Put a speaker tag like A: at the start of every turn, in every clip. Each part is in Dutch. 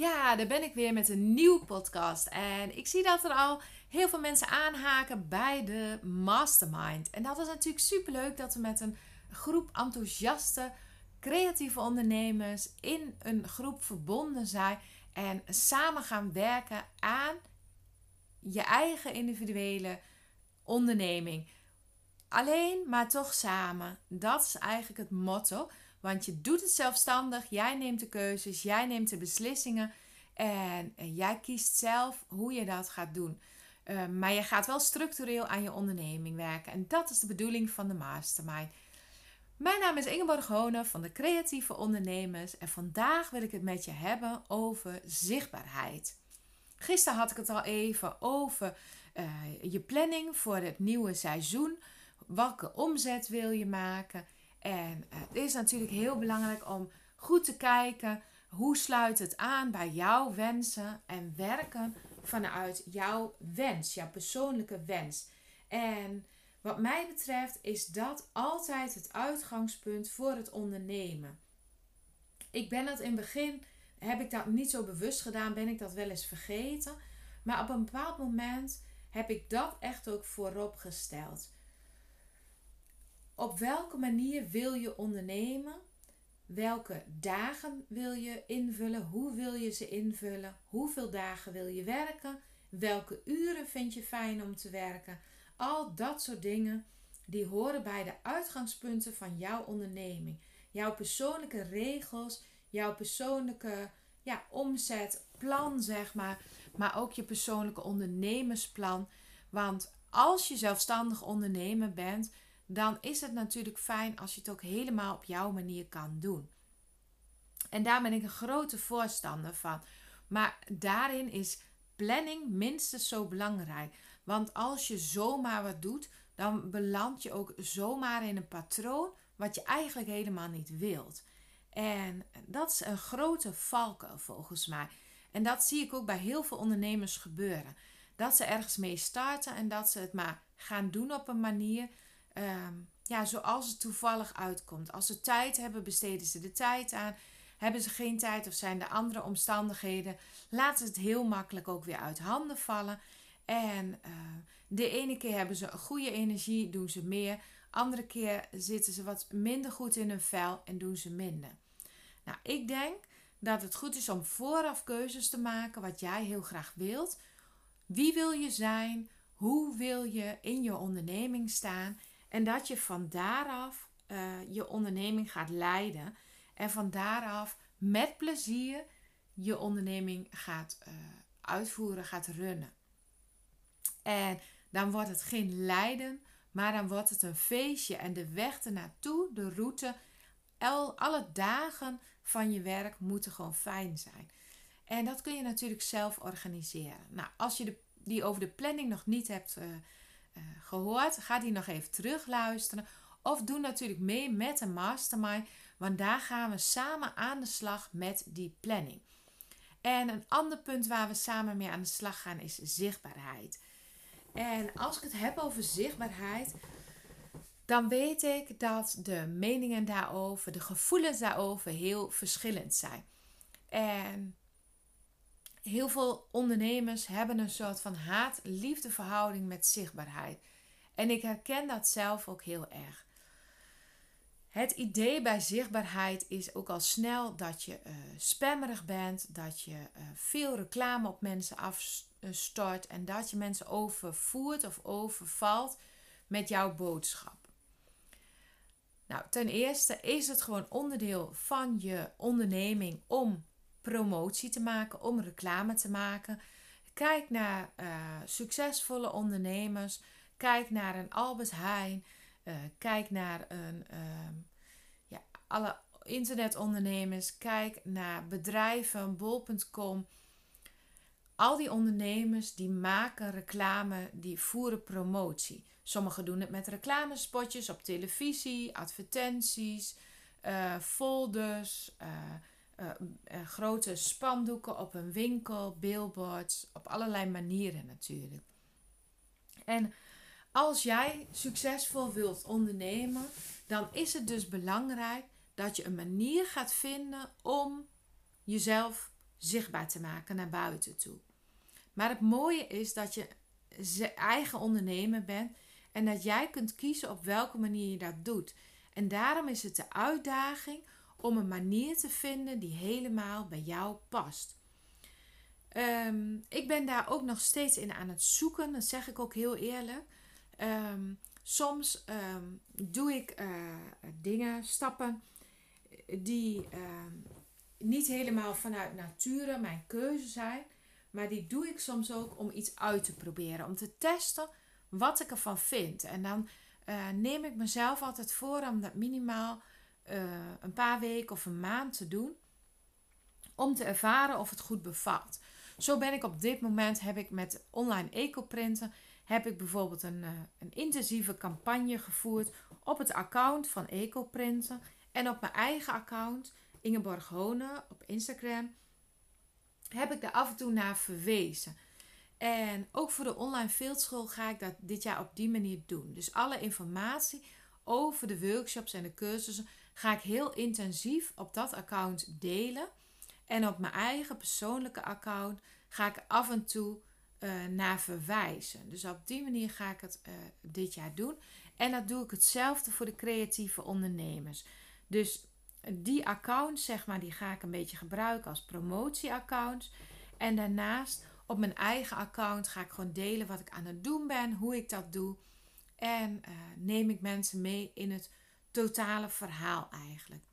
A: Ja, daar ben ik weer met een nieuwe podcast. En ik zie dat er al heel veel mensen aanhaken bij de Mastermind. En dat is natuurlijk super leuk dat we met een groep enthousiaste, creatieve ondernemers in een groep verbonden zijn en samen gaan werken aan je eigen individuele onderneming. Alleen, maar toch samen. Dat is eigenlijk het motto. Want je doet het zelfstandig, jij neemt de keuzes, jij neemt de beslissingen en jij kiest zelf hoe je dat gaat doen. Uh, maar je gaat wel structureel aan je onderneming werken en dat is de bedoeling van de Mastermind. Mijn naam is Ingeborg Honen van de Creatieve Ondernemers en vandaag wil ik het met je hebben over zichtbaarheid. Gisteren had ik het al even over uh, je planning voor het nieuwe seizoen. Welke omzet wil je maken? En het is natuurlijk heel belangrijk om goed te kijken hoe sluit het aan bij jouw wensen en werken vanuit jouw wens, jouw persoonlijke wens. En wat mij betreft is dat altijd het uitgangspunt voor het ondernemen. Ik ben dat in het begin, heb ik dat niet zo bewust gedaan, ben ik dat wel eens vergeten. Maar op een bepaald moment heb ik dat echt ook voorop gesteld. Op welke manier wil je ondernemen? Welke dagen wil je invullen? Hoe wil je ze invullen? Hoeveel dagen wil je werken? Welke uren vind je fijn om te werken? Al dat soort dingen die horen bij de uitgangspunten van jouw onderneming. Jouw persoonlijke regels, jouw persoonlijke ja, omzetplan, zeg maar. Maar ook je persoonlijke ondernemersplan. Want als je zelfstandig ondernemer bent, dan is het natuurlijk fijn als je het ook helemaal op jouw manier kan doen. En daar ben ik een grote voorstander van. Maar daarin is planning minstens zo belangrijk. Want als je zomaar wat doet, dan beland je ook zomaar in een patroon wat je eigenlijk helemaal niet wilt. En dat is een grote valkuil volgens mij. En dat zie ik ook bij heel veel ondernemers gebeuren. Dat ze ergens mee starten en dat ze het maar gaan doen op een manier Ehm, ja, zoals het toevallig uitkomt. Als ze tijd hebben, besteden ze de tijd aan. Hebben ze geen tijd of zijn er andere omstandigheden, laten ze het heel makkelijk ook weer uit handen vallen. En uh, de ene keer hebben ze goede energie, doen ze meer. Andere keer zitten ze wat minder goed in hun vel en doen ze minder. Nou, ik denk dat het goed is om vooraf keuzes te maken wat jij heel graag wilt. Wie wil je zijn? Hoe wil je in je onderneming staan? En dat je van daaraf uh, je onderneming gaat leiden. En van daaraf met plezier je onderneming gaat uh, uitvoeren, gaat runnen. En dan wordt het geen lijden, maar dan wordt het een feestje. En de weg ernaartoe, de route, al, alle dagen van je werk moeten gewoon fijn zijn. En dat kun je natuurlijk zelf organiseren. Nou, als je de, die over de planning nog niet hebt uh, uh, gehoord, ga die nog even terugluisteren. Of doe natuurlijk mee met een mastermind, want daar gaan we samen aan de slag met die planning. En een ander punt waar we samen mee aan de slag gaan is zichtbaarheid. En als ik het heb over zichtbaarheid, dan weet ik dat de meningen daarover, de gevoelens daarover heel verschillend zijn. En heel veel ondernemers hebben een soort van haat-liefde verhouding met zichtbaarheid. En ik herken dat zelf ook heel erg. Het idee bij zichtbaarheid is ook al snel dat je uh, spammerig bent, dat je uh, veel reclame op mensen afstort en dat je mensen overvoert of overvalt met jouw boodschap. Nou, ten eerste is het gewoon onderdeel van je onderneming om promotie te maken, om reclame te maken. Kijk naar uh, succesvolle ondernemers. Kijk naar een Albert Heijn. Uh, kijk naar een, uh, ja, alle internetondernemers. Kijk naar bedrijven, bol.com. Al die ondernemers die maken reclame, die voeren promotie. Sommigen doen het met reclamespotjes op televisie, advertenties, uh, folders, uh, grote spandoeken op een winkel, billboards, op allerlei manieren natuurlijk. En als jij succesvol wilt ondernemen, dan is het dus belangrijk dat je een manier gaat vinden om jezelf zichtbaar te maken naar buiten toe. Maar het mooie is dat je eigen ondernemer bent en dat jij kunt kiezen op welke manier je dat doet. En daarom is het de uitdaging om een manier te vinden die helemaal bij jou past. Ehm, ik ben daar ook nog steeds in aan het zoeken, dat zeg ik ook heel eerlijk. Ehm, soms ehm, doe ik uh, dingen, stappen die niet helemaal vanuit nature mijn keuze zijn, maar die doe ik soms ook om iets uit te proberen, om te testen wat ik ervan vind. En dan uh, neem ik mezelf altijd voor om dat minimaal uh, een paar weken of een maand te doen, om te ervaren of het goed bevalt. Zo ben ik op dit moment, heb ik met online ecoprinten, heb ik bijvoorbeeld een, uh, een intensieve campagne gevoerd op het account van ecoprinten en op mijn eigen account, Ingeborg Hone, op Instagram, heb ik er af en toe naar verwezen. En ook voor de online fieldschool ga ik dat dit jaar op die manier doen. Dus alle informatie over de workshops en de cursussen ga ik heel intensief op dat account delen. En op mijn eigen persoonlijke account ga ik af en toe uh, naar verwijzen. Dus op die manier ga ik het uh, dit jaar doen. En dat doe ik hetzelfde voor de creatieve ondernemers. Dus die accounts, zeg maar, die ga ik een beetje gebruiken als promotieaccounts. En daarnaast op mijn eigen account ga ik gewoon delen wat ik aan het doen ben, hoe ik dat doe. En neem ik mensen mee in het totale verhaal eigenlijk.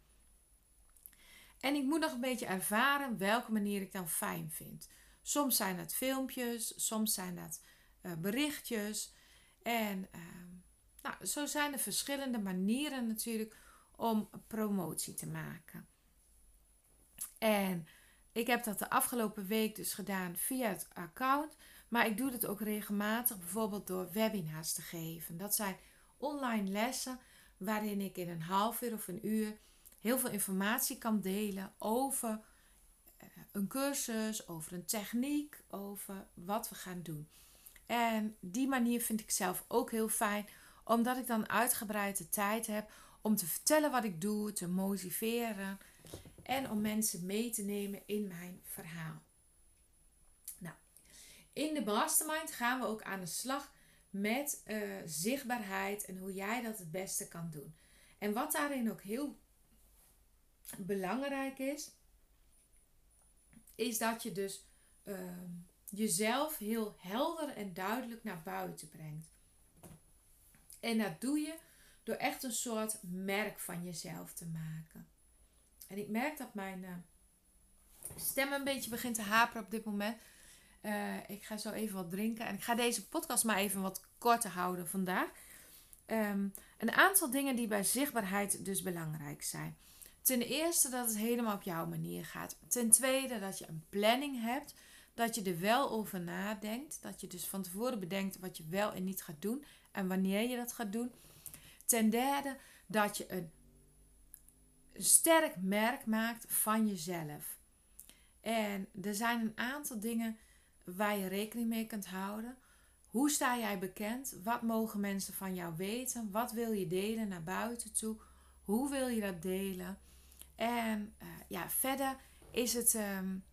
A: En ik moet nog een beetje ervaren welke manier ik dan fijn vind. Soms zijn het filmpjes, soms zijn dat uh, berichtjes. En uh, nou, zo zijn er verschillende manieren natuurlijk om promotie te maken. En ik heb dat de afgelopen week dus gedaan via het account. Maar ik doe het ook regelmatig, bijvoorbeeld door webinars te geven. Dat zijn online lessen waarin ik in een half uur of een uur heel veel informatie kan delen over eh, een cursus, over een techniek, over wat we gaan doen. En die manier vind ik zelf ook heel fijn, omdat ik dan uitgebreid de tijd heb om te vertellen wat ik doe, te motiveren en om mensen mee te nemen in mijn verhaal. Nou, in de mastermind gaan we ook aan de slag met uh, zichtbaarheid en hoe jij dat het beste kan doen. En wat daarin ook heel belangrijk is, is dat je dus uh, jezelf heel helder en duidelijk naar buiten brengt. En dat doe je door echt een soort merk van jezelf te maken. En ik merk dat mijn uh, stem een beetje begint te haperen op dit moment. Uh, ik ga zo even wat drinken. En ik ga deze podcast maar even wat korter houden vandaag. Um, een aantal dingen die bij zichtbaarheid dus belangrijk zijn. Ten eerste dat het helemaal op jouw manier gaat. Ten tweede dat je een planning hebt. Dat je er wel over nadenkt. Dat je dus van tevoren bedenkt wat je wel en niet gaat doen. En wanneer je dat gaat doen. Ten derde dat je een sterk merk maakt van jezelf. En er zijn een aantal dingen waar je rekening mee kunt houden. Hoe sta jij bekend? Wat mogen mensen van jou weten? Wat wil je delen naar buiten toe? Hoe wil je dat delen? En uh, ja, verder is het um,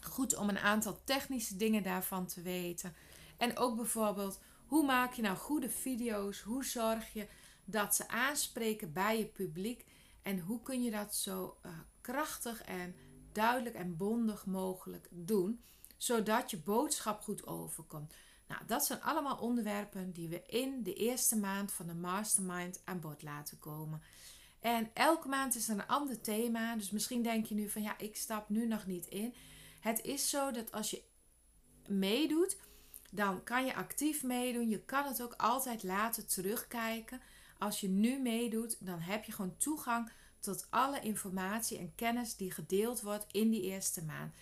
A: goed om een aantal technische dingen daarvan te weten. En ook bijvoorbeeld, hoe maak je nou goede video's? Hoe zorg je dat ze aanspreken bij je publiek? En hoe kun je dat zo uh, krachtig en duidelijk en bondig mogelijk doen, zodat je boodschap goed overkomt? Nou, dat zijn allemaal onderwerpen die we in de eerste maand van de Mastermind aan bod laten komen. En elke maand is er een ander thema. Dus misschien denk je nu van ja, ik stap nu nog niet in. Het is zo dat als je meedoet, dan kan je actief meedoen. Je kan het ook altijd laten terugkijken als je nu meedoet, dan heb je gewoon toegang tot alle informatie en kennis die gedeeld wordt in die eerste maand.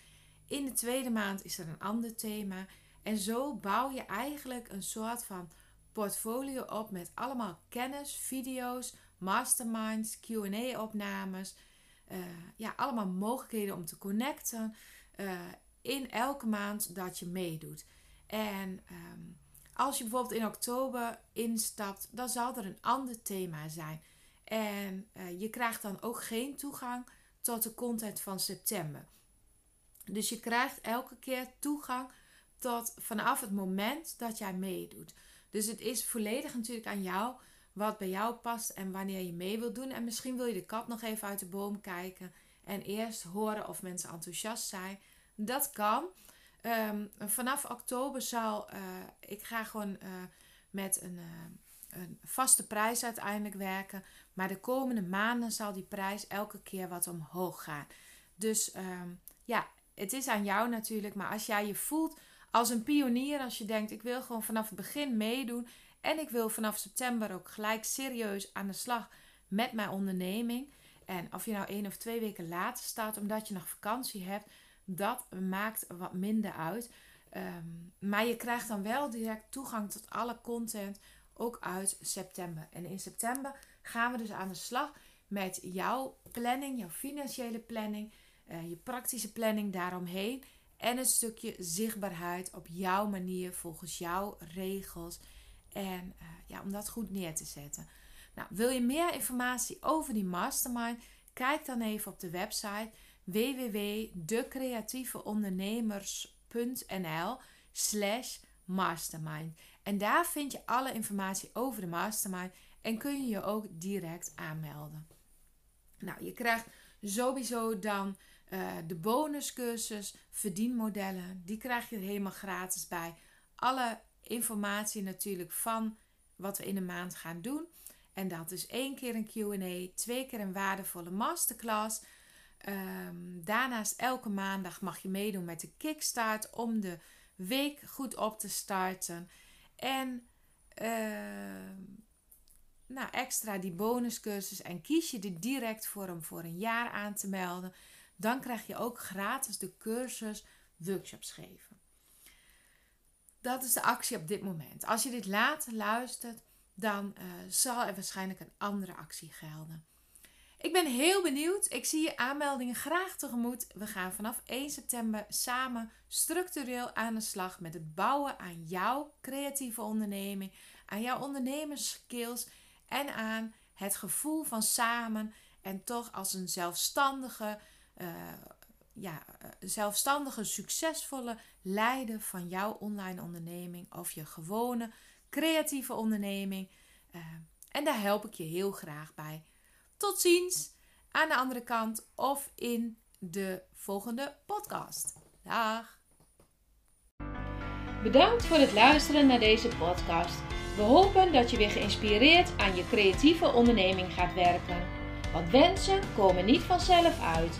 A: In de tweede maand is er een ander thema. En zo bouw je eigenlijk een soort van portfolio op met allemaal kennis, video's, masterminds, QA-opnames. Eh, ja, allemaal mogelijkheden om te connecten uh, in elke maand dat je meedoet. En um, als je bijvoorbeeld in oktober instapt, dan zal er een ander thema zijn. En uh, je krijgt dan ook geen toegang tot de content van september. Dus je krijgt elke keer toegang tot vanaf het moment dat jij meedoet. Dus het is volledig natuurlijk aan jou wat bij jou past en wanneer je mee wilt doen. En misschien wil je de kat nog even uit de boom kijken en eerst horen of mensen enthousiast zijn. Dat kan. Ehm, vanaf oktober zal uh, ik ga gewoon uh, met een, uh, een, vaste prijs uiteindelijk werken. Maar de komende maanden zal die prijs elke keer wat omhoog gaan. Dus um, ja, het is aan jou natuurlijk. Maar als jij je voelt als een pionier, als je denkt: ik wil gewoon vanaf het begin meedoen. En ik wil vanaf september ook gelijk serieus aan de slag met mijn onderneming. En of je nou één of twee weken later staat omdat je nog vakantie hebt, dat maakt wat minder uit. Ehm, maar je krijgt dan wel direct toegang tot alle content, ook uit september. En in september gaan we dus aan de slag met jouw planning, jouw financiële planning, uh, je praktische planning daaromheen. En een stukje zichtbaarheid op jouw manier, volgens jouw regels. En uh, ja, om dat goed neer te zetten. Nou, wil je meer informatie over die mastermind? Kijk dan even op de website www.decreatieveondernemers.nl slash mastermind. En daar vind je alle informatie over de mastermind en kun je je ook direct aanmelden. Nou, je krijgt sowieso dan uh, de bonuscursus verdienmodellen. Die krijg je helemaal gratis bij. Alle informatie natuurlijk van wat we in de maand gaan doen. En dat is één keer een QA, twee keer een waardevolle masterclass. Um, daarnaast elke maandag mag je meedoen met de kickstart om de week goed op te starten. En uh, nou, extra die bonuscursus. En kies je er direct voor om voor een jaar aan te melden. Dan krijg je ook gratis de cursus workshops geven. Dat is de actie op dit moment. Als je dit later luistert, dan uh, zal er waarschijnlijk een andere actie gelden. Ik ben heel benieuwd. Ik zie je aanmeldingen graag tegemoet. We gaan vanaf 1 september samen structureel aan de slag met het bouwen aan jouw creatieve onderneming, aan jouw ondernemerskills en aan het gevoel van samen en toch als een zelfstandige, uh, ja, eh, zelfstandige, succesvolle leider van jouw online onderneming of je gewone creatieve onderneming. Uh, en daar help ik je heel graag bij. Tot ziens aan de andere kant of in de volgende podcast. Dag.
B: Bedankt voor het luisteren naar deze podcast. We hopen dat je weer geïnspireerd aan je creatieve onderneming gaat werken. Want wensen komen niet vanzelf uit.